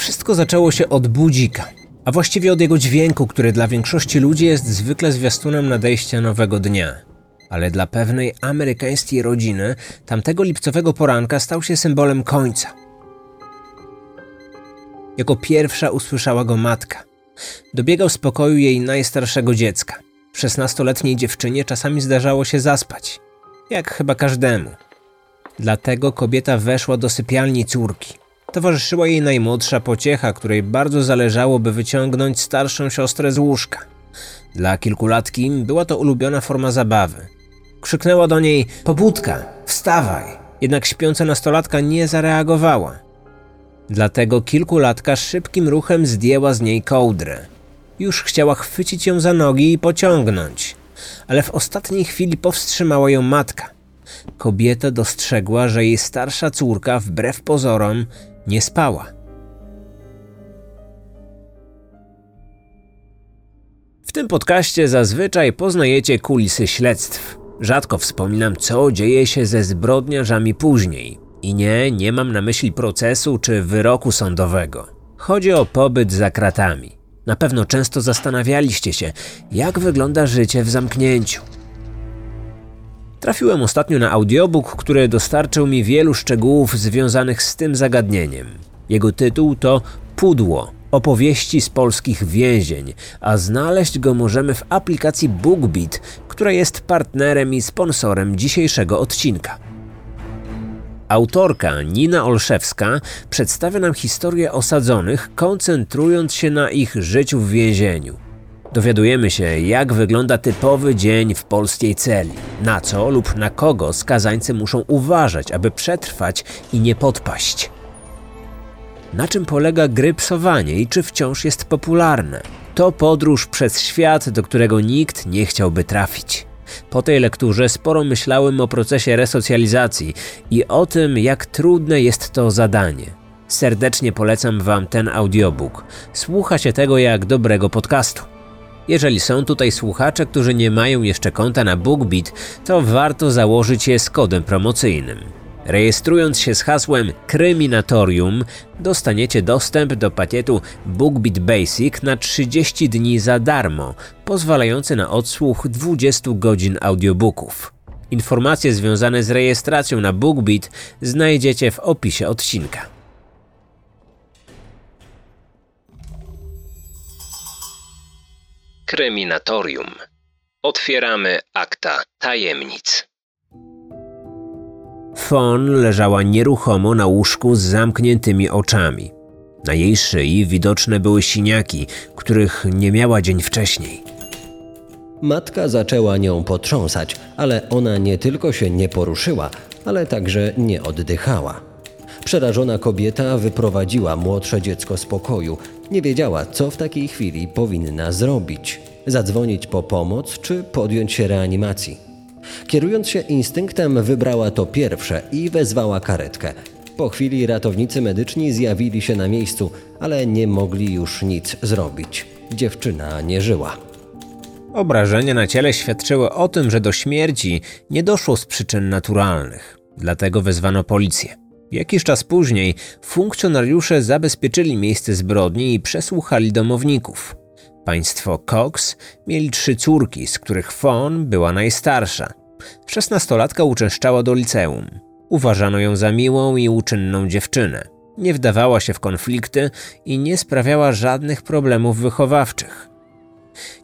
Wszystko zaczęło się od budzika, a właściwie od jego dźwięku, który dla większości ludzi jest zwykle zwiastunem nadejścia nowego dnia. Ale dla pewnej amerykańskiej rodziny tamtego lipcowego poranka stał się symbolem końca. Jako pierwsza usłyszała go matka. Dobiegał z pokoju jej najstarszego dziecka. Szesnastoletniej dziewczynie czasami zdarzało się zaspać, jak chyba każdemu. Dlatego kobieta weszła do sypialni córki. Towarzyszyła jej najmłodsza pociecha, której bardzo zależało, by wyciągnąć starszą siostrę z łóżka. Dla kilkulatki była to ulubiona forma zabawy. Krzyknęła do niej: Pobudka, wstawaj! Jednak śpiąca nastolatka nie zareagowała. Dlatego kilkulatka szybkim ruchem zdjęła z niej kołdrę. Już chciała chwycić ją za nogi i pociągnąć, ale w ostatniej chwili powstrzymała ją matka. Kobieta dostrzegła, że jej starsza córka, wbrew pozorom, nie spała. W tym podcaście zazwyczaj poznajecie kulisy śledztw. Rzadko wspominam, co dzieje się ze zbrodniarzami później. I nie, nie mam na myśli procesu czy wyroku sądowego. Chodzi o pobyt za kratami. Na pewno często zastanawialiście się, jak wygląda życie w zamknięciu. Trafiłem ostatnio na audiobook, który dostarczył mi wielu szczegółów związanych z tym zagadnieniem. Jego tytuł to Pudło opowieści z polskich więzień, a znaleźć go możemy w aplikacji BookBeat, która jest partnerem i sponsorem dzisiejszego odcinka. Autorka Nina Olszewska przedstawia nam historię osadzonych, koncentrując się na ich życiu w więzieniu. Dowiadujemy się, jak wygląda typowy dzień w polskiej celi, na co lub na kogo skazańcy muszą uważać, aby przetrwać i nie podpaść. Na czym polega grypsowanie i czy wciąż jest popularne? To podróż przez świat, do którego nikt nie chciałby trafić. Po tej lekturze sporo myślałem o procesie resocjalizacji i o tym, jak trudne jest to zadanie. Serdecznie polecam Wam ten audiobook. Słucha się tego jak dobrego podcastu. Jeżeli są tutaj słuchacze, którzy nie mają jeszcze konta na BookBeat, to warto założyć je z kodem promocyjnym. Rejestrując się z hasłem Kryminatorium, dostaniecie dostęp do pakietu BookBeat Basic na 30 dni za darmo, pozwalający na odsłuch 20 godzin audiobooków. Informacje związane z rejestracją na BookBeat znajdziecie w opisie odcinka. Kryminatorium. Otwieramy akta tajemnic. Fon leżała nieruchomo na łóżku z zamkniętymi oczami. Na jej szyi widoczne były siniaki, których nie miała dzień wcześniej. Matka zaczęła nią potrząsać, ale ona nie tylko się nie poruszyła, ale także nie oddychała. Przerażona kobieta wyprowadziła młodsze dziecko z pokoju. Nie wiedziała, co w takiej chwili powinna zrobić: zadzwonić po pomoc czy podjąć się reanimacji. Kierując się instynktem, wybrała to pierwsze i wezwała karetkę. Po chwili ratownicy medyczni zjawili się na miejscu, ale nie mogli już nic zrobić. Dziewczyna nie żyła. Obrażenia na ciele świadczyły o tym, że do śmierci nie doszło z przyczyn naturalnych. Dlatego wezwano policję. Jakiś czas później funkcjonariusze zabezpieczyli miejsce zbrodni i przesłuchali domowników. Państwo Cox mieli trzy córki, z których Fon była najstarsza. Szesnastolatka uczęszczała do liceum. Uważano ją za miłą i uczynną dziewczynę. Nie wdawała się w konflikty i nie sprawiała żadnych problemów wychowawczych.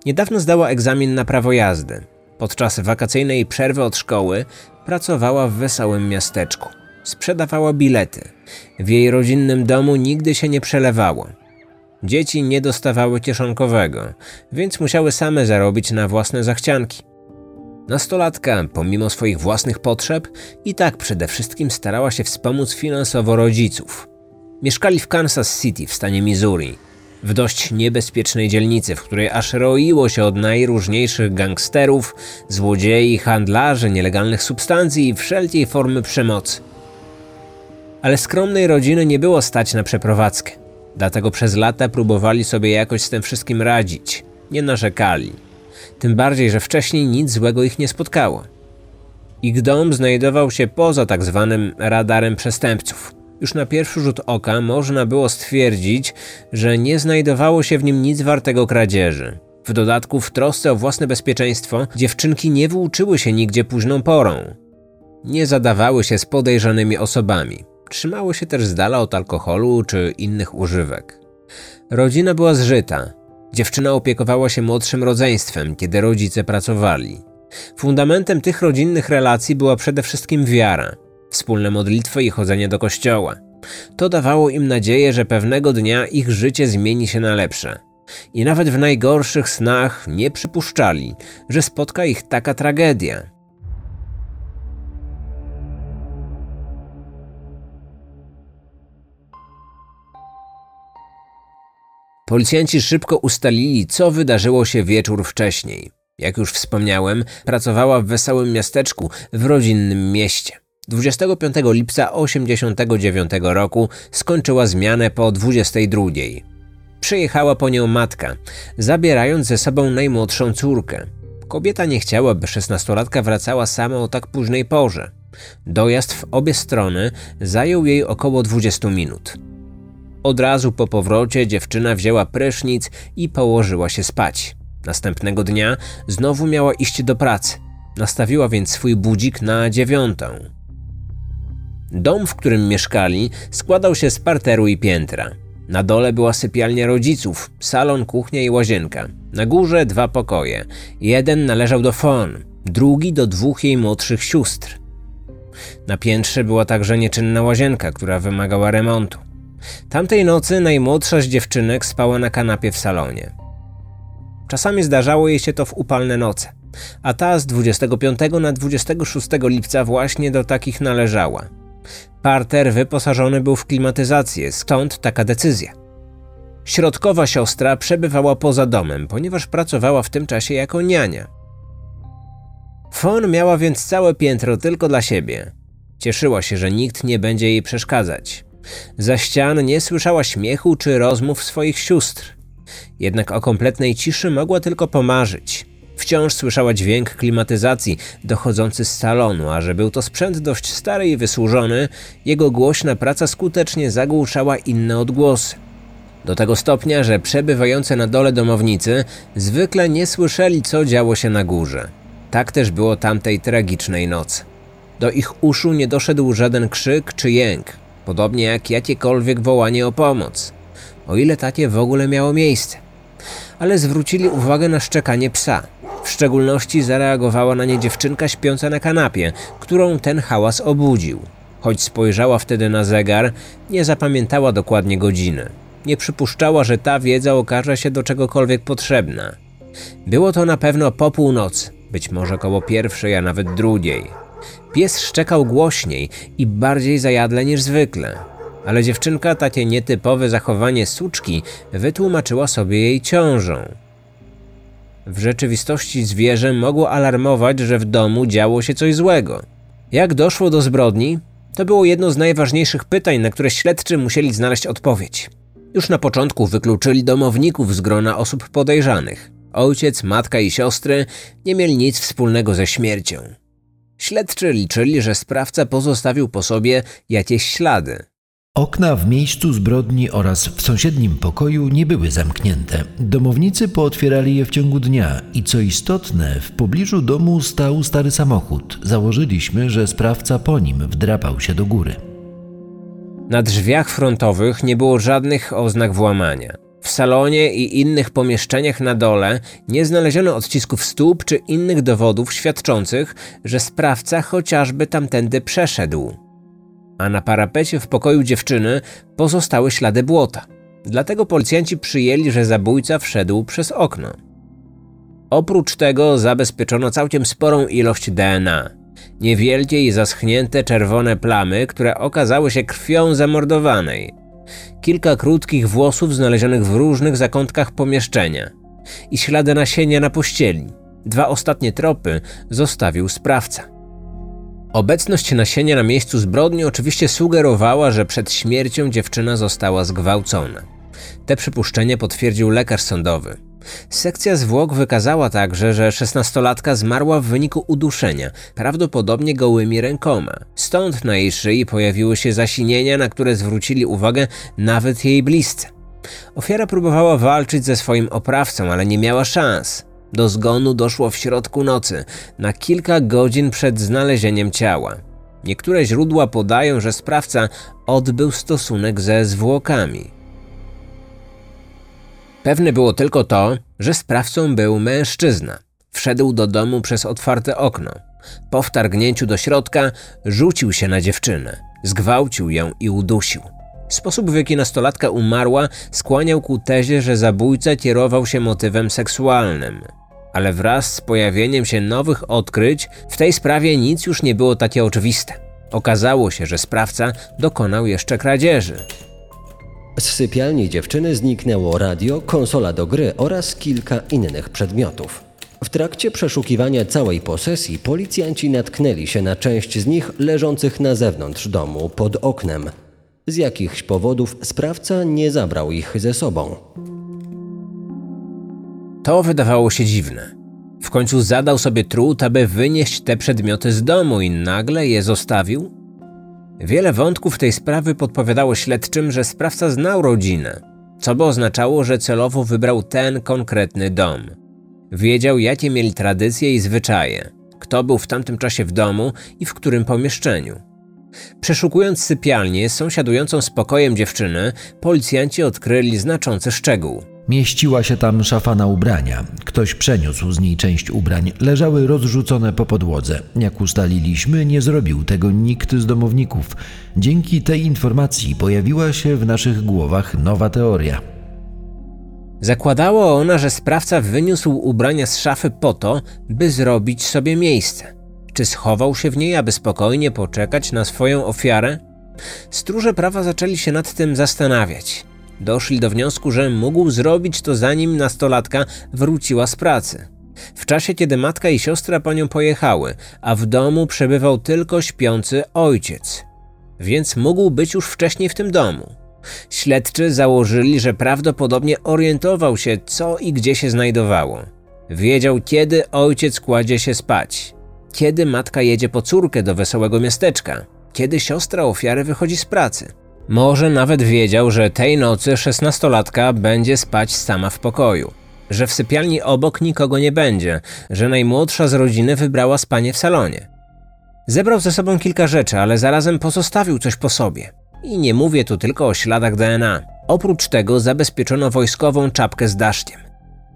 Niedawno zdała egzamin na prawo jazdy. Podczas wakacyjnej przerwy od szkoły pracowała w wesołym miasteczku. Sprzedawała bilety. W jej rodzinnym domu nigdy się nie przelewało. Dzieci nie dostawały kieszonkowego, więc musiały same zarobić na własne zachcianki. Nastolatka, pomimo swoich własnych potrzeb, i tak przede wszystkim starała się wspomóc finansowo rodziców. Mieszkali w Kansas City w stanie Missouri, w dość niebezpiecznej dzielnicy, w której aż roiło się od najróżniejszych gangsterów, złodziei, handlarzy nielegalnych substancji i wszelkiej formy przemocy. Ale skromnej rodziny nie było stać na przeprowadzkę. Dlatego przez lata próbowali sobie jakoś z tym wszystkim radzić. Nie narzekali. Tym bardziej, że wcześniej nic złego ich nie spotkało. Ich dom znajdował się poza tak zwanym radarem przestępców. Już na pierwszy rzut oka można było stwierdzić, że nie znajdowało się w nim nic wartego kradzieży. W dodatku, w trosce o własne bezpieczeństwo, dziewczynki nie włóczyły się nigdzie późną porą. Nie zadawały się z podejrzanymi osobami. Trzymały się też z dala od alkoholu czy innych używek. Rodzina była zżyta. Dziewczyna opiekowała się młodszym rodzeństwem, kiedy rodzice pracowali. Fundamentem tych rodzinnych relacji była przede wszystkim wiara, wspólne modlitwy i chodzenie do kościoła. To dawało im nadzieję, że pewnego dnia ich życie zmieni się na lepsze. I nawet w najgorszych snach nie przypuszczali, że spotka ich taka tragedia. Policjanci szybko ustalili, co wydarzyło się wieczór wcześniej. Jak już wspomniałem, pracowała w wesołym miasteczku w rodzinnym mieście. 25 lipca 1989 roku skończyła zmianę po 22. Przyjechała po nią matka, zabierając ze sobą najmłodszą córkę. Kobieta nie chciała, by szesnastolatka wracała sama o tak późnej porze. Dojazd w obie strony zajął jej około 20 minut. Od razu po powrocie dziewczyna wzięła prysznic i położyła się spać. Następnego dnia znowu miała iść do pracy. Nastawiła więc swój budzik na dziewiątą. Dom, w którym mieszkali, składał się z parteru i piętra. Na dole była sypialnia rodziców, salon, kuchnia i łazienka. Na górze dwa pokoje. Jeden należał do Fon, drugi do dwóch jej młodszych sióstr. Na piętrze była także nieczynna łazienka, która wymagała remontu. Tamtej nocy najmłodsza z dziewczynek spała na kanapie w salonie. Czasami zdarzało jej się to w upalne noce, a ta z 25 na 26 lipca właśnie do takich należała. Parter wyposażony był w klimatyzację, stąd taka decyzja. Środkowa siostra przebywała poza domem, ponieważ pracowała w tym czasie jako niania. Fon miała więc całe piętro tylko dla siebie. Cieszyła się, że nikt nie będzie jej przeszkadzać. Za ścian nie słyszała śmiechu czy rozmów swoich sióstr. Jednak o kompletnej ciszy mogła tylko pomarzyć. Wciąż słyszała dźwięk klimatyzacji dochodzący z salonu, a że był to sprzęt dość stary i wysłużony, jego głośna praca skutecznie zagłuszała inne odgłosy. Do tego stopnia, że przebywające na dole domownicy zwykle nie słyszeli, co działo się na górze. Tak też było tamtej tragicznej nocy. Do ich uszu nie doszedł żaden krzyk czy jęk, podobnie jak jakiekolwiek wołanie o pomoc. O ile takie w ogóle miało miejsce. Ale zwrócili uwagę na szczekanie psa. W szczególności zareagowała na nie dziewczynka śpiąca na kanapie, którą ten hałas obudził. Choć spojrzała wtedy na zegar, nie zapamiętała dokładnie godziny. Nie przypuszczała, że ta wiedza okaże się do czegokolwiek potrzebna. Było to na pewno po północy, być może koło pierwszej, a nawet drugiej. Pies szczekał głośniej i bardziej zajadle niż zwykle, ale dziewczynka takie nietypowe zachowanie suczki wytłumaczyła sobie jej ciążą. W rzeczywistości zwierzę mogło alarmować, że w domu działo się coś złego. Jak doszło do zbrodni? To było jedno z najważniejszych pytań, na które śledczy musieli znaleźć odpowiedź. Już na początku wykluczyli domowników z grona osób podejrzanych. Ojciec, matka i siostry nie mieli nic wspólnego ze śmiercią. Śledczy liczyli, że sprawca pozostawił po sobie jakieś ślady. Okna w miejscu zbrodni oraz w sąsiednim pokoju nie były zamknięte. Domownicy pootwierali je w ciągu dnia i co istotne, w pobliżu domu stał stary samochód. Założyliśmy, że sprawca po nim wdrapał się do góry. Na drzwiach frontowych nie było żadnych oznak włamania. W salonie i innych pomieszczeniach na dole nie znaleziono odcisków stóp czy innych dowodów świadczących, że sprawca chociażby tamtędy przeszedł. A na parapecie w pokoju dziewczyny pozostały ślady błota. Dlatego policjanci przyjęli, że zabójca wszedł przez okno. Oprócz tego zabezpieczono całkiem sporą ilość DNA. Niewielkie i zaschnięte czerwone plamy, które okazały się krwią zamordowanej. Kilka krótkich włosów znalezionych w różnych zakątkach pomieszczenia. I ślady nasienia na pościeli. Dwa ostatnie tropy zostawił sprawca. Obecność nasienia na miejscu zbrodni oczywiście sugerowała, że przed śmiercią dziewczyna została zgwałcona. Te przypuszczenie potwierdził lekarz sądowy. Sekcja zwłok wykazała także, że szesnastolatka zmarła w wyniku uduszenia, prawdopodobnie gołymi rękoma. Stąd na jej szyi pojawiły się zasinienia, na które zwrócili uwagę nawet jej bliscy. Ofiara próbowała walczyć ze swoim oprawcą, ale nie miała szans. Do zgonu doszło w środku nocy, na kilka godzin przed znalezieniem ciała. Niektóre źródła podają, że sprawca odbył stosunek ze zwłokami. Pewne było tylko to, że sprawcą był mężczyzna. Wszedł do domu przez otwarte okno. Po wtargnięciu do środka rzucił się na dziewczynę, zgwałcił ją i udusił. Sposób, w jaki nastolatka umarła, skłaniał ku tezie, że zabójca kierował się motywem seksualnym. Ale wraz z pojawieniem się nowych odkryć, w tej sprawie nic już nie było takie oczywiste. Okazało się, że sprawca dokonał jeszcze kradzieży. Z sypialni dziewczyny zniknęło radio, konsola do gry oraz kilka innych przedmiotów. W trakcie przeszukiwania całej posesji policjanci natknęli się na część z nich leżących na zewnątrz domu pod oknem. Z jakichś powodów sprawca nie zabrał ich ze sobą. To wydawało się dziwne. W końcu zadał sobie trud, aby wynieść te przedmioty z domu i nagle je zostawił? Wiele wątków tej sprawy podpowiadało śledczym, że sprawca znał rodzinę, co by oznaczało, że celowo wybrał ten konkretny dom. Wiedział, jakie mieli tradycje i zwyczaje, kto był w tamtym czasie w domu i w którym pomieszczeniu. Przeszukując sypialnię sąsiadującą z pokojem dziewczyny, policjanci odkryli znaczący szczegół. Mieściła się tam szafa na ubrania. Ktoś przeniósł z niej część ubrań. Leżały rozrzucone po podłodze. Jak ustaliliśmy, nie zrobił tego nikt z domowników. Dzięki tej informacji pojawiła się w naszych głowach nowa teoria. Zakładała ona, że sprawca wyniósł ubrania z szafy po to, by zrobić sobie miejsce. Czy schował się w niej, aby spokojnie poczekać na swoją ofiarę? Stróże prawa zaczęli się nad tym zastanawiać. Doszli do wniosku, że mógł zrobić to zanim nastolatka wróciła z pracy. W czasie, kiedy matka i siostra po nią pojechały, a w domu przebywał tylko śpiący ojciec. Więc mógł być już wcześniej w tym domu. Śledczy założyli, że prawdopodobnie orientował się, co i gdzie się znajdowało. Wiedział, kiedy ojciec kładzie się spać, kiedy matka jedzie po córkę do wesołego miasteczka, kiedy siostra ofiary wychodzi z pracy. Może nawet wiedział, że tej nocy szesnastolatka będzie spać sama w pokoju, że w sypialni obok nikogo nie będzie, że najmłodsza z rodziny wybrała spanie w salonie. Zebrał ze sobą kilka rzeczy, ale zarazem pozostawił coś po sobie. I nie mówię tu tylko o śladach DNA. Oprócz tego zabezpieczono wojskową czapkę z daszkiem.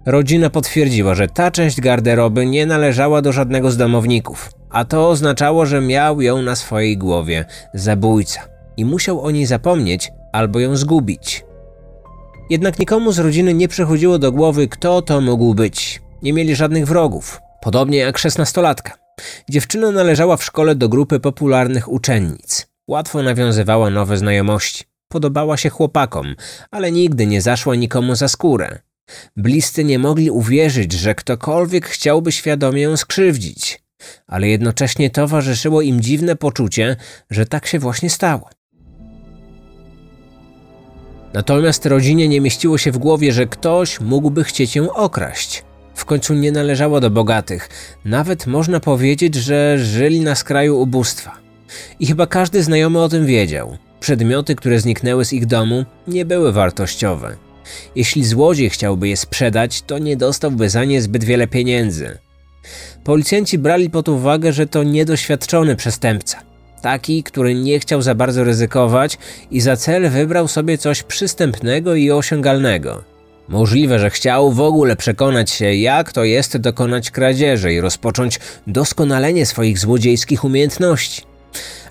Rodzina potwierdziła, że ta część garderoby nie należała do żadnego z domowników, a to oznaczało, że miał ją na swojej głowie zabójca i musiał o niej zapomnieć albo ją zgubić. Jednak nikomu z rodziny nie przychodziło do głowy, kto to mógł być. Nie mieli żadnych wrogów, podobnie jak szesnastolatka. Dziewczyna należała w szkole do grupy popularnych uczennic. Łatwo nawiązywała nowe znajomości. Podobała się chłopakom, ale nigdy nie zaszła nikomu za skórę. Bliscy nie mogli uwierzyć, że ktokolwiek chciałby świadomie ją skrzywdzić, ale jednocześnie towarzyszyło im dziwne poczucie, że tak się właśnie stało. Natomiast rodzinie nie mieściło się w głowie, że ktoś mógłby chcieć ją okraść. W końcu nie należała do bogatych, nawet można powiedzieć, że żyli na skraju ubóstwa. I chyba każdy znajomy o tym wiedział. Przedmioty, które zniknęły z ich domu, nie były wartościowe. Jeśli złodziej chciałby je sprzedać, to nie dostałby za nie zbyt wiele pieniędzy. Policjanci brali pod uwagę, że to niedoświadczony przestępca. Taki, który nie chciał za bardzo ryzykować i za cel wybrał sobie coś przystępnego i osiągalnego. Możliwe, że chciał w ogóle przekonać się, jak to jest dokonać kradzieży i rozpocząć doskonalenie swoich złodziejskich umiejętności.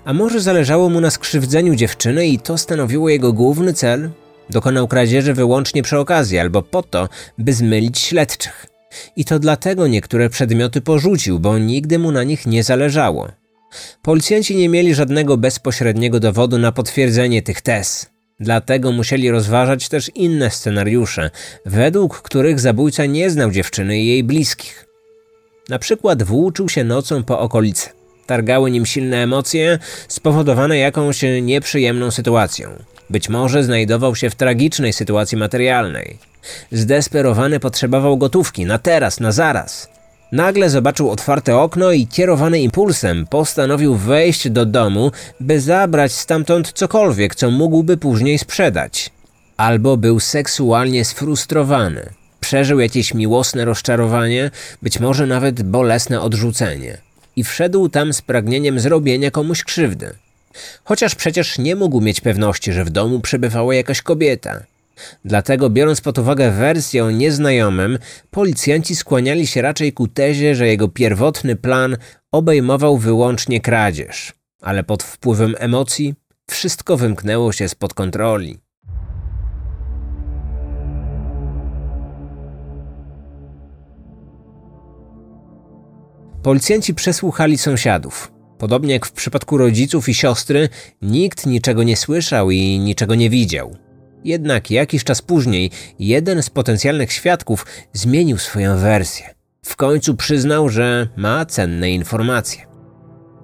A może zależało mu na skrzywdzeniu dziewczyny i to stanowiło jego główny cel? Dokonał kradzieży wyłącznie przy okazji albo po to, by zmylić śledczych. I to dlatego niektóre przedmioty porzucił, bo nigdy mu na nich nie zależało. Policjanci nie mieli żadnego bezpośredniego dowodu na potwierdzenie tych tez. Dlatego musieli rozważać też inne scenariusze, według których zabójca nie znał dziewczyny i jej bliskich. Na przykład włóczył się nocą po okolicy. Targały nim silne emocje spowodowane jakąś nieprzyjemną sytuacją. Być może znajdował się w tragicznej sytuacji materialnej. Zdesperowany potrzebował gotówki na teraz, na zaraz. Nagle zobaczył otwarte okno i kierowany impulsem postanowił wejść do domu, by zabrać stamtąd cokolwiek, co mógłby później sprzedać. Albo był seksualnie sfrustrowany. Przeżył jakieś miłosne rozczarowanie, być może nawet bolesne odrzucenie. I wszedł tam z pragnieniem zrobienia komuś krzywdy. Chociaż przecież nie mógł mieć pewności, że w domu przebywała jakaś kobieta. Dlatego, biorąc pod uwagę wersję o nieznajomym, policjanci skłaniali się raczej ku tezie, że jego pierwotny plan obejmował wyłącznie kradzież. Ale pod wpływem emocji wszystko wymknęło się spod kontroli. Policjanci przesłuchali sąsiadów. Podobnie jak w przypadku rodziców i siostry, nikt niczego nie słyszał i niczego nie widział. Jednak jakiś czas później jeden z potencjalnych świadków zmienił swoją wersję. W końcu przyznał, że ma cenne informacje.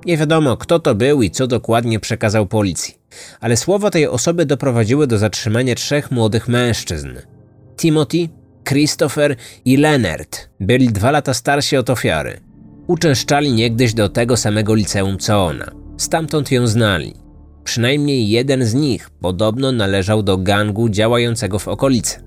Nie wiadomo, kto to był i co dokładnie przekazał policji, ale słowa tej osoby doprowadziły do zatrzymania trzech młodych mężczyzn. Timothy, Christopher i Leonard byli dwa lata starsi od ofiary. Uczęszczali niegdyś do tego samego liceum co ona. Stamtąd ją znali. Przynajmniej jeden z nich podobno należał do gangu działającego w okolicy.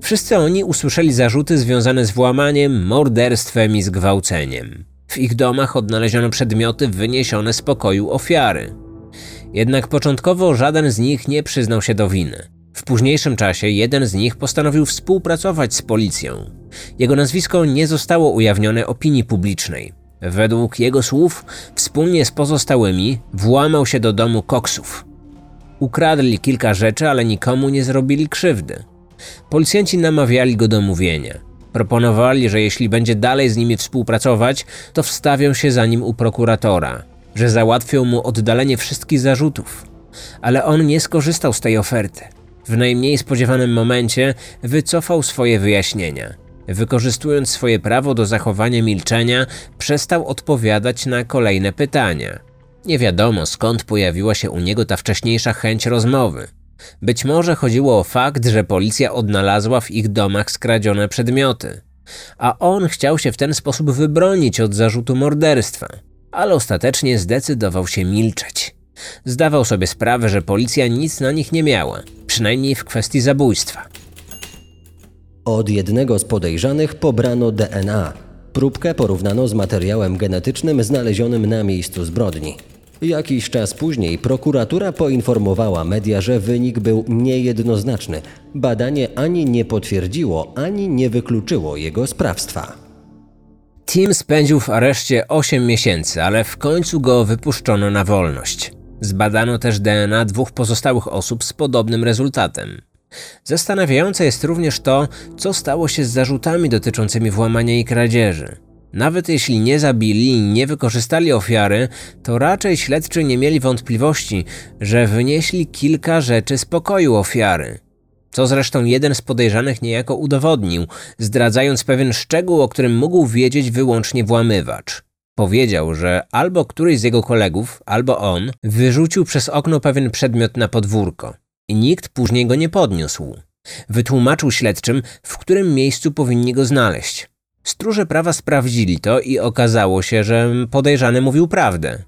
Wszyscy oni usłyszeli zarzuty związane z włamaniem, morderstwem i zgwałceniem. W ich domach odnaleziono przedmioty wyniesione z pokoju ofiary. Jednak początkowo żaden z nich nie przyznał się do winy. W późniejszym czasie jeden z nich postanowił współpracować z policją. Jego nazwisko nie zostało ujawnione opinii publicznej. Według jego słów, wspólnie z pozostałymi włamał się do domu koksów. Ukradli kilka rzeczy, ale nikomu nie zrobili krzywdy. Policjanci namawiali go do mówienia. Proponowali, że jeśli będzie dalej z nimi współpracować, to wstawią się za nim u prokuratora, że załatwią mu oddalenie wszystkich zarzutów. Ale on nie skorzystał z tej oferty. W najmniej spodziewanym momencie wycofał swoje wyjaśnienia. Wykorzystując swoje prawo do zachowania milczenia, przestał odpowiadać na kolejne pytania. Nie wiadomo skąd pojawiła się u niego ta wcześniejsza chęć rozmowy. Być może chodziło o fakt, że policja odnalazła w ich domach skradzione przedmioty, a on chciał się w ten sposób wybronić od zarzutu morderstwa, ale ostatecznie zdecydował się milczeć. Zdawał sobie sprawę, że policja nic na nich nie miała, przynajmniej w kwestii zabójstwa. Od jednego z podejrzanych pobrano DNA. Próbkę porównano z materiałem genetycznym znalezionym na miejscu zbrodni. Jakiś czas później prokuratura poinformowała media, że wynik był niejednoznaczny. Badanie ani nie potwierdziło, ani nie wykluczyło jego sprawstwa. Tim spędził w areszcie 8 miesięcy, ale w końcu go wypuszczono na wolność. Zbadano też DNA dwóch pozostałych osób z podobnym rezultatem. Zastanawiające jest również to, co stało się z zarzutami dotyczącymi włamania i kradzieży. Nawet jeśli nie zabili i nie wykorzystali ofiary, to raczej śledczy nie mieli wątpliwości, że wynieśli kilka rzeczy z pokoju ofiary. Co zresztą jeden z podejrzanych niejako udowodnił, zdradzając pewien szczegół, o którym mógł wiedzieć wyłącznie włamywacz. Powiedział, że albo któryś z jego kolegów, albo on wyrzucił przez okno pewien przedmiot na podwórko i nikt później go nie podniósł. Wytłumaczył śledczym, w którym miejscu powinni go znaleźć. Stróże prawa sprawdzili to i okazało się, że podejrzany mówił prawdę.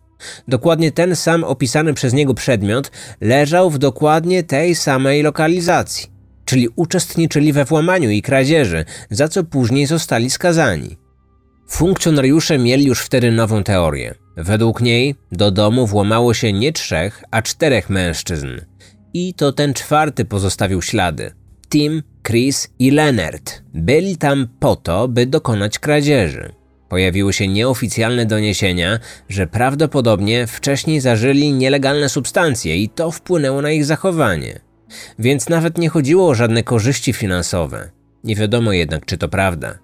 Dokładnie ten sam opisany przez niego przedmiot leżał w dokładnie tej samej lokalizacji, czyli uczestniczyli we włamaniu i kradzieży, za co później zostali skazani. Funkcjonariusze mieli już wtedy nową teorię. Według niej do domu włamało się nie trzech, a czterech mężczyzn. I to ten czwarty pozostawił ślady. Tim, Chris i Leonard byli tam po to, by dokonać kradzieży. Pojawiły się nieoficjalne doniesienia, że prawdopodobnie wcześniej zażyli nielegalne substancje i to wpłynęło na ich zachowanie. Więc nawet nie chodziło o żadne korzyści finansowe. Nie wiadomo jednak, czy to prawda.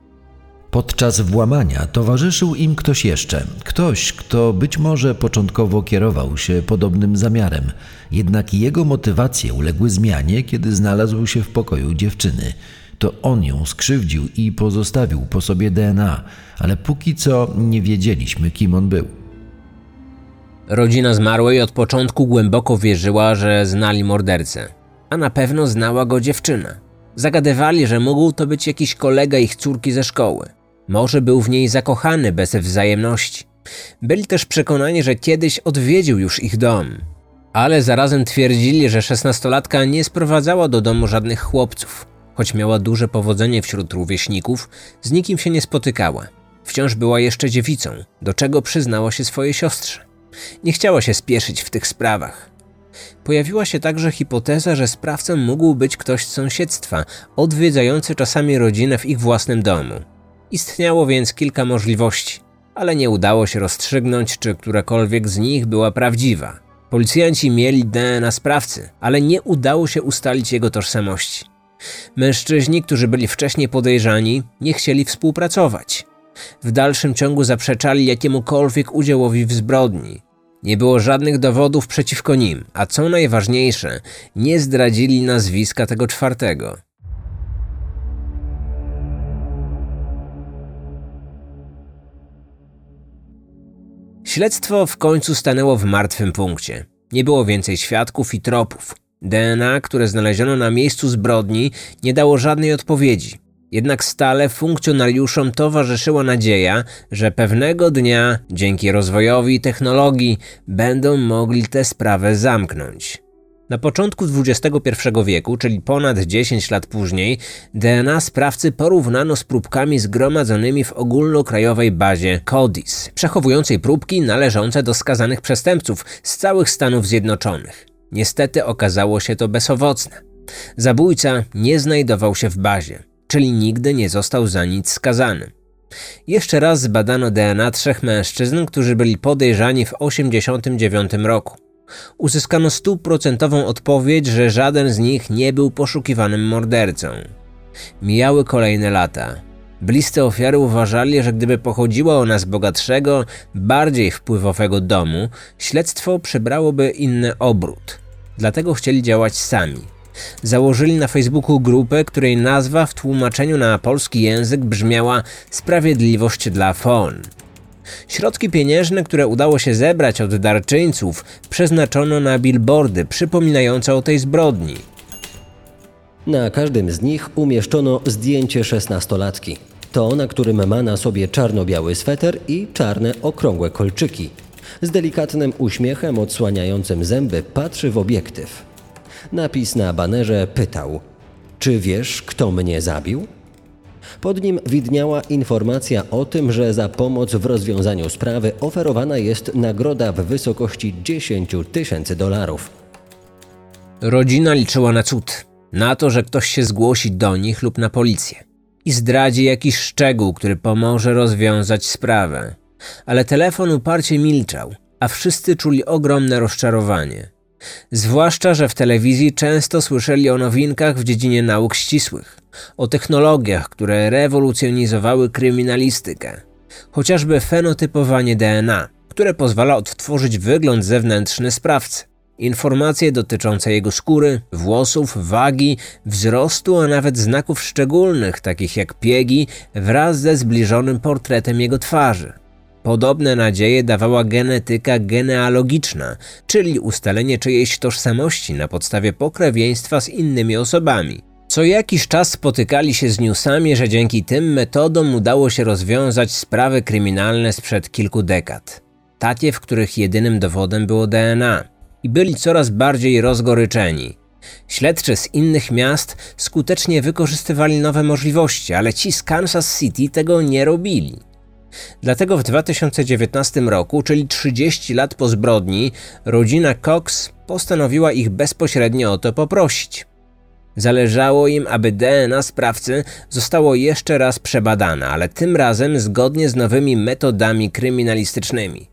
Podczas włamania towarzyszył im ktoś jeszcze, ktoś, kto być może początkowo kierował się podobnym zamiarem, jednak jego motywacje uległy zmianie, kiedy znalazł się w pokoju dziewczyny. To on ją skrzywdził i pozostawił po sobie DNA, ale póki co nie wiedzieliśmy, kim on był. Rodzina zmarłej od początku głęboko wierzyła, że znali mordercę, a na pewno znała go dziewczyna. Zagadywali, że mógł to być jakiś kolega ich córki ze szkoły. Może był w niej zakochany bez wzajemności. Byli też przekonani, że kiedyś odwiedził już ich dom. Ale zarazem twierdzili, że szesnastolatka nie sprowadzała do domu żadnych chłopców. Choć miała duże powodzenie wśród rówieśników, z nikim się nie spotykała. Wciąż była jeszcze dziewicą, do czego przyznała się swojej siostrze. Nie chciała się spieszyć w tych sprawach. Pojawiła się także hipoteza, że sprawcą mógł być ktoś z sąsiedztwa, odwiedzający czasami rodzinę w ich własnym domu. Istniało więc kilka możliwości, ale nie udało się rozstrzygnąć, czy którakolwiek z nich była prawdziwa. Policjanci mieli DNA sprawcy, ale nie udało się ustalić jego tożsamości. Mężczyźni, którzy byli wcześniej podejrzani, nie chcieli współpracować. W dalszym ciągu zaprzeczali jakiemukolwiek udziałowi w zbrodni. Nie było żadnych dowodów przeciwko nim, a co najważniejsze, nie zdradzili nazwiska tego czwartego. Śledztwo w końcu stanęło w martwym punkcie. Nie było więcej świadków i tropów. DNA, które znaleziono na miejscu zbrodni, nie dało żadnej odpowiedzi. Jednak stale funkcjonariuszom towarzyszyła nadzieja, że pewnego dnia, dzięki rozwojowi technologii, będą mogli tę sprawę zamknąć. Na początku XXI wieku, czyli ponad 10 lat później, DNA sprawcy porównano z próbkami zgromadzonymi w ogólnokrajowej bazie CODIS, przechowującej próbki należące do skazanych przestępców z całych Stanów Zjednoczonych. Niestety okazało się to bezowocne. Zabójca nie znajdował się w bazie, czyli nigdy nie został za nic skazany. Jeszcze raz zbadano DNA trzech mężczyzn, którzy byli podejrzani w 1989 roku. Uzyskano stuprocentową odpowiedź, że żaden z nich nie był poszukiwanym mordercą. Mijały kolejne lata. Bliscy ofiary uważali, że gdyby pochodziła ona z bogatszego, bardziej wpływowego domu, śledztwo przybrałoby inny obrót. Dlatego chcieli działać sami. Założyli na Facebooku grupę, której nazwa w tłumaczeniu na polski język brzmiała Sprawiedliwość dla FON. Środki pieniężne, które udało się zebrać od darczyńców, przeznaczono na billboardy przypominające o tej zbrodni. Na każdym z nich umieszczono zdjęcie szesnastolatki. To, na którym ma na sobie czarno-biały sweter i czarne okrągłe kolczyki. Z delikatnym uśmiechem odsłaniającym zęby patrzy w obiektyw. Napis na banerze pytał: Czy wiesz, kto mnie zabił? Pod nim widniała informacja o tym, że za pomoc w rozwiązaniu sprawy oferowana jest nagroda w wysokości 10 tysięcy dolarów. Rodzina liczyła na cud, na to, że ktoś się zgłosi do nich lub na policję i zdradzi jakiś szczegół, który pomoże rozwiązać sprawę. Ale telefon uparcie milczał, a wszyscy czuli ogromne rozczarowanie. Zwłaszcza, że w telewizji często słyszeli o nowinkach w dziedzinie nauk ścisłych, o technologiach, które rewolucjonizowały kryminalistykę, chociażby fenotypowanie DNA, które pozwala odtworzyć wygląd zewnętrzny sprawcy. Informacje dotyczące jego skóry, włosów, wagi, wzrostu, a nawet znaków szczególnych, takich jak piegi, wraz ze zbliżonym portretem jego twarzy. Podobne nadzieje dawała genetyka genealogiczna, czyli ustalenie czyjejś tożsamości na podstawie pokrewieństwa z innymi osobami. Co jakiś czas spotykali się z newsami, że dzięki tym metodom udało się rozwiązać sprawy kryminalne sprzed kilku dekad. Takie, w których jedynym dowodem było DNA. I byli coraz bardziej rozgoryczeni. Śledczy z innych miast skutecznie wykorzystywali nowe możliwości, ale ci z Kansas City tego nie robili. Dlatego w 2019 roku, czyli 30 lat po zbrodni, rodzina Cox postanowiła ich bezpośrednio o to poprosić. Zależało im, aby DNA sprawcy zostało jeszcze raz przebadane, ale tym razem zgodnie z nowymi metodami kryminalistycznymi.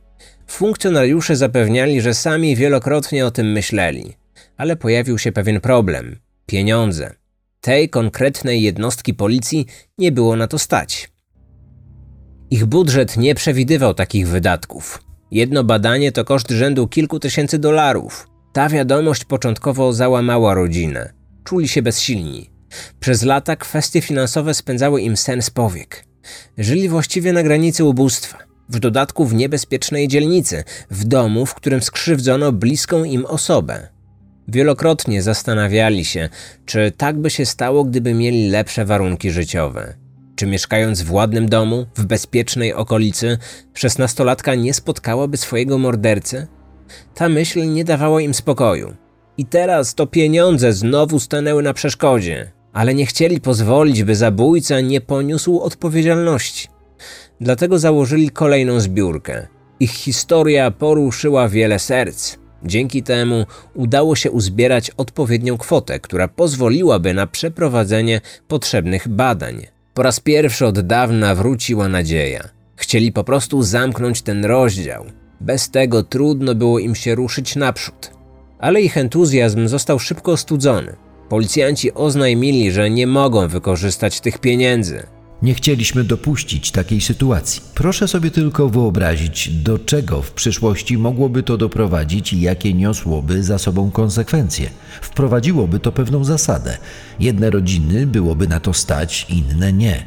Funkcjonariusze zapewniali, że sami wielokrotnie o tym myśleli, ale pojawił się pewien problem pieniądze. Tej konkretnej jednostki policji nie było na to stać. Ich budżet nie przewidywał takich wydatków. Jedno badanie to koszt rzędu kilku tysięcy dolarów. Ta wiadomość początkowo załamała rodzinę. Czuli się bezsilni. Przez lata kwestie finansowe spędzały im sen z powiek. Żyli właściwie na granicy ubóstwa. W dodatku w niebezpiecznej dzielnicy, w domu, w którym skrzywdzono bliską im osobę. Wielokrotnie zastanawiali się, czy tak by się stało, gdyby mieli lepsze warunki życiowe. Czy mieszkając w ładnym domu, w bezpiecznej okolicy, szesnastolatka nie spotkałaby swojego mordercy? Ta myśl nie dawała im spokoju. I teraz to pieniądze znowu stanęły na przeszkodzie, ale nie chcieli pozwolić, by zabójca nie poniósł odpowiedzialności. Dlatego założyli kolejną zbiórkę. Ich historia poruszyła wiele serc. Dzięki temu udało się uzbierać odpowiednią kwotę, która pozwoliłaby na przeprowadzenie potrzebnych badań. Po raz pierwszy od dawna wróciła nadzieja. Chcieli po prostu zamknąć ten rozdział. Bez tego trudno było im się ruszyć naprzód. Ale ich entuzjazm został szybko ostudzony. Policjanci oznajmili, że nie mogą wykorzystać tych pieniędzy. Nie chcieliśmy dopuścić takiej sytuacji. Proszę sobie tylko wyobrazić, do czego w przyszłości mogłoby to doprowadzić i jakie niosłoby za sobą konsekwencje. Wprowadziłoby to pewną zasadę. Jedne rodziny byłoby na to stać, inne nie.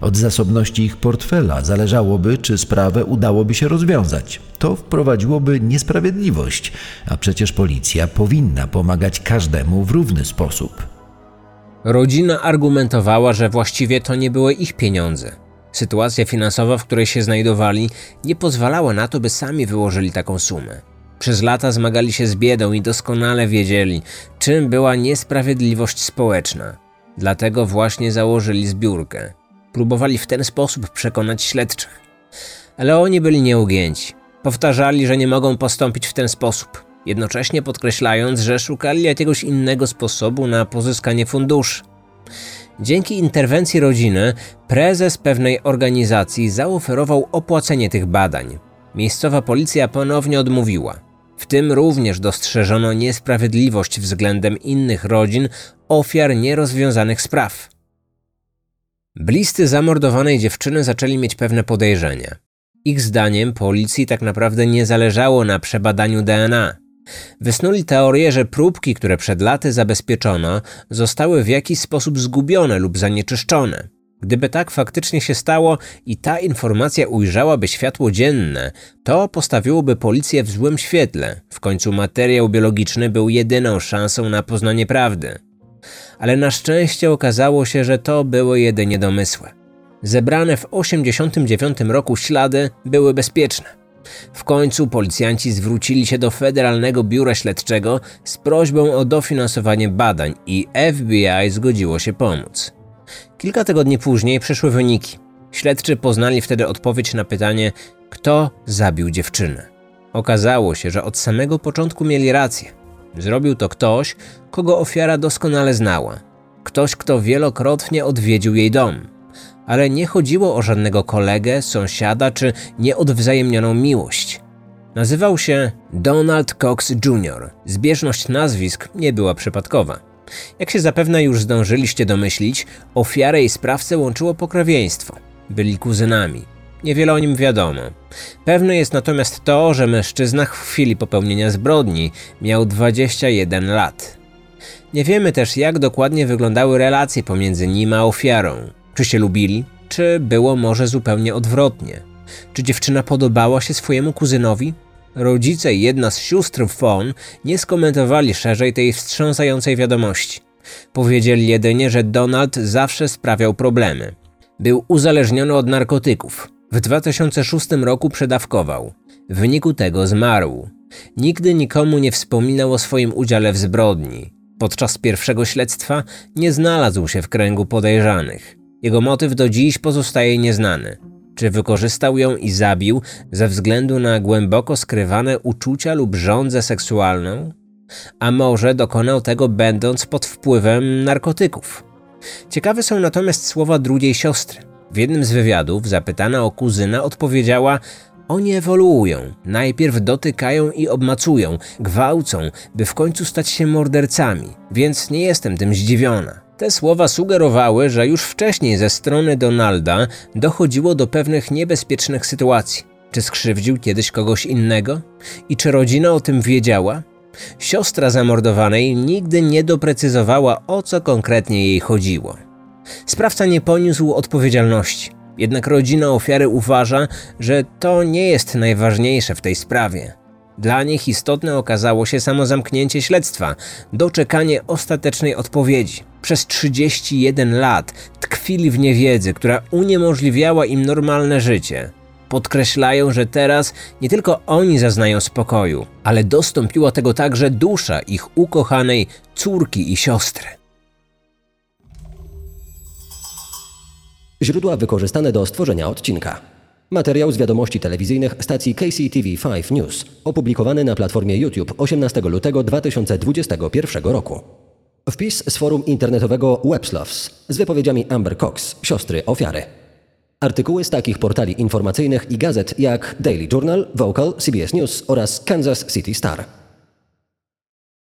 Od zasobności ich portfela zależałoby, czy sprawę udałoby się rozwiązać. To wprowadziłoby niesprawiedliwość, a przecież policja powinna pomagać każdemu w równy sposób. Rodzina argumentowała, że właściwie to nie były ich pieniądze. Sytuacja finansowa, w której się znajdowali, nie pozwalała na to, by sami wyłożyli taką sumę. Przez lata zmagali się z biedą i doskonale wiedzieli, czym była niesprawiedliwość społeczna. Dlatego właśnie założyli zbiórkę. Próbowali w ten sposób przekonać śledczych. Ale oni byli nieugięci. Powtarzali, że nie mogą postąpić w ten sposób, jednocześnie podkreślając, że szukali jakiegoś innego sposobu na pozyskanie funduszy. Dzięki interwencji rodziny, prezes pewnej organizacji zaoferował opłacenie tych badań. Miejscowa policja ponownie odmówiła. W tym również dostrzeżono niesprawiedliwość względem innych rodzin ofiar nierozwiązanych spraw. Bliscy zamordowanej dziewczyny zaczęli mieć pewne podejrzenia. Ich zdaniem policji tak naprawdę nie zależało na przebadaniu DNA. Wysnuli teorię, że próbki, które przed laty zabezpieczono, zostały w jakiś sposób zgubione lub zanieczyszczone. Gdyby tak faktycznie się stało i ta informacja ujrzałaby światło dzienne, to postawiłoby policję w złym świetle. W końcu materiał biologiczny był jedyną szansą na poznanie prawdy. Ale na szczęście okazało się, że to były jedynie domysły. Zebrane w 1989 roku ślady były bezpieczne. W końcu policjanci zwrócili się do Federalnego Biura Śledczego z prośbą o dofinansowanie badań i FBI zgodziło się pomóc. Kilka tygodni później przyszły wyniki. Śledczy poznali wtedy odpowiedź na pytanie, kto zabił dziewczynę. Okazało się, że od samego początku mieli rację. Zrobił to ktoś, kogo ofiara doskonale znała. Ktoś, kto wielokrotnie odwiedził jej dom. Ale nie chodziło o żadnego kolegę, sąsiada czy nieodwzajemnioną miłość. Nazywał się Donald Cox Jr. Zbieżność nazwisk nie była przypadkowa. Jak się zapewne już zdążyliście domyślić, ofiarę i sprawcę łączyło pokrewieństwo. Byli kuzynami. Niewiele o nim wiadomo. Pewne jest natomiast to, że mężczyzna w chwili popełnienia zbrodni miał 21 lat. Nie wiemy też, jak dokładnie wyglądały relacje pomiędzy nim a ofiarą. Czy się lubili, czy było może zupełnie odwrotnie? Czy dziewczyna podobała się swojemu kuzynowi? Rodzice i jedna z sióstr Fon nie skomentowali szerzej tej wstrząsającej wiadomości. Powiedzieli jedynie, że Donald zawsze sprawiał problemy. Był uzależniony od narkotyków. W 2006 roku przedawkował. W wyniku tego zmarł. Nigdy nikomu nie wspominał o swoim udziale w zbrodni. Podczas pierwszego śledztwa nie znalazł się w kręgu podejrzanych. Jego motyw do dziś pozostaje nieznany. Czy wykorzystał ją i zabił ze względu na głęboko skrywane uczucia lub żądzę seksualną? A może dokonał tego będąc pod wpływem narkotyków? Ciekawe są natomiast słowa drugiej siostry. W jednym z wywiadów zapytana o kuzyna odpowiedziała: Oni ewoluują. Najpierw dotykają i obmacują, gwałcą, by w końcu stać się mordercami, więc nie jestem tym zdziwiona. Te słowa sugerowały, że już wcześniej ze strony Donalda dochodziło do pewnych niebezpiecznych sytuacji. Czy skrzywdził kiedyś kogoś innego? I czy rodzina o tym wiedziała? Siostra zamordowanej nigdy nie doprecyzowała, o co konkretnie jej chodziło. Sprawca nie poniósł odpowiedzialności, jednak rodzina ofiary uważa, że to nie jest najważniejsze w tej sprawie. Dla nich istotne okazało się samo zamknięcie śledztwa, doczekanie ostatecznej odpowiedzi. Przez 31 lat tkwili w niewiedzy, która uniemożliwiała im normalne życie. Podkreślają, że teraz nie tylko oni zaznają spokoju, ale dostąpiła tego także dusza ich ukochanej córki i siostry. Źródła wykorzystane do stworzenia odcinka. Materiał z wiadomości telewizyjnych stacji KCTV5 News, opublikowany na platformie YouTube 18 lutego 2021 roku. Wpis z forum internetowego Websloves z wypowiedziami Amber Cox, siostry ofiary. Artykuły z takich portali informacyjnych i gazet jak Daily Journal, Vocal, CBS News oraz Kansas City Star.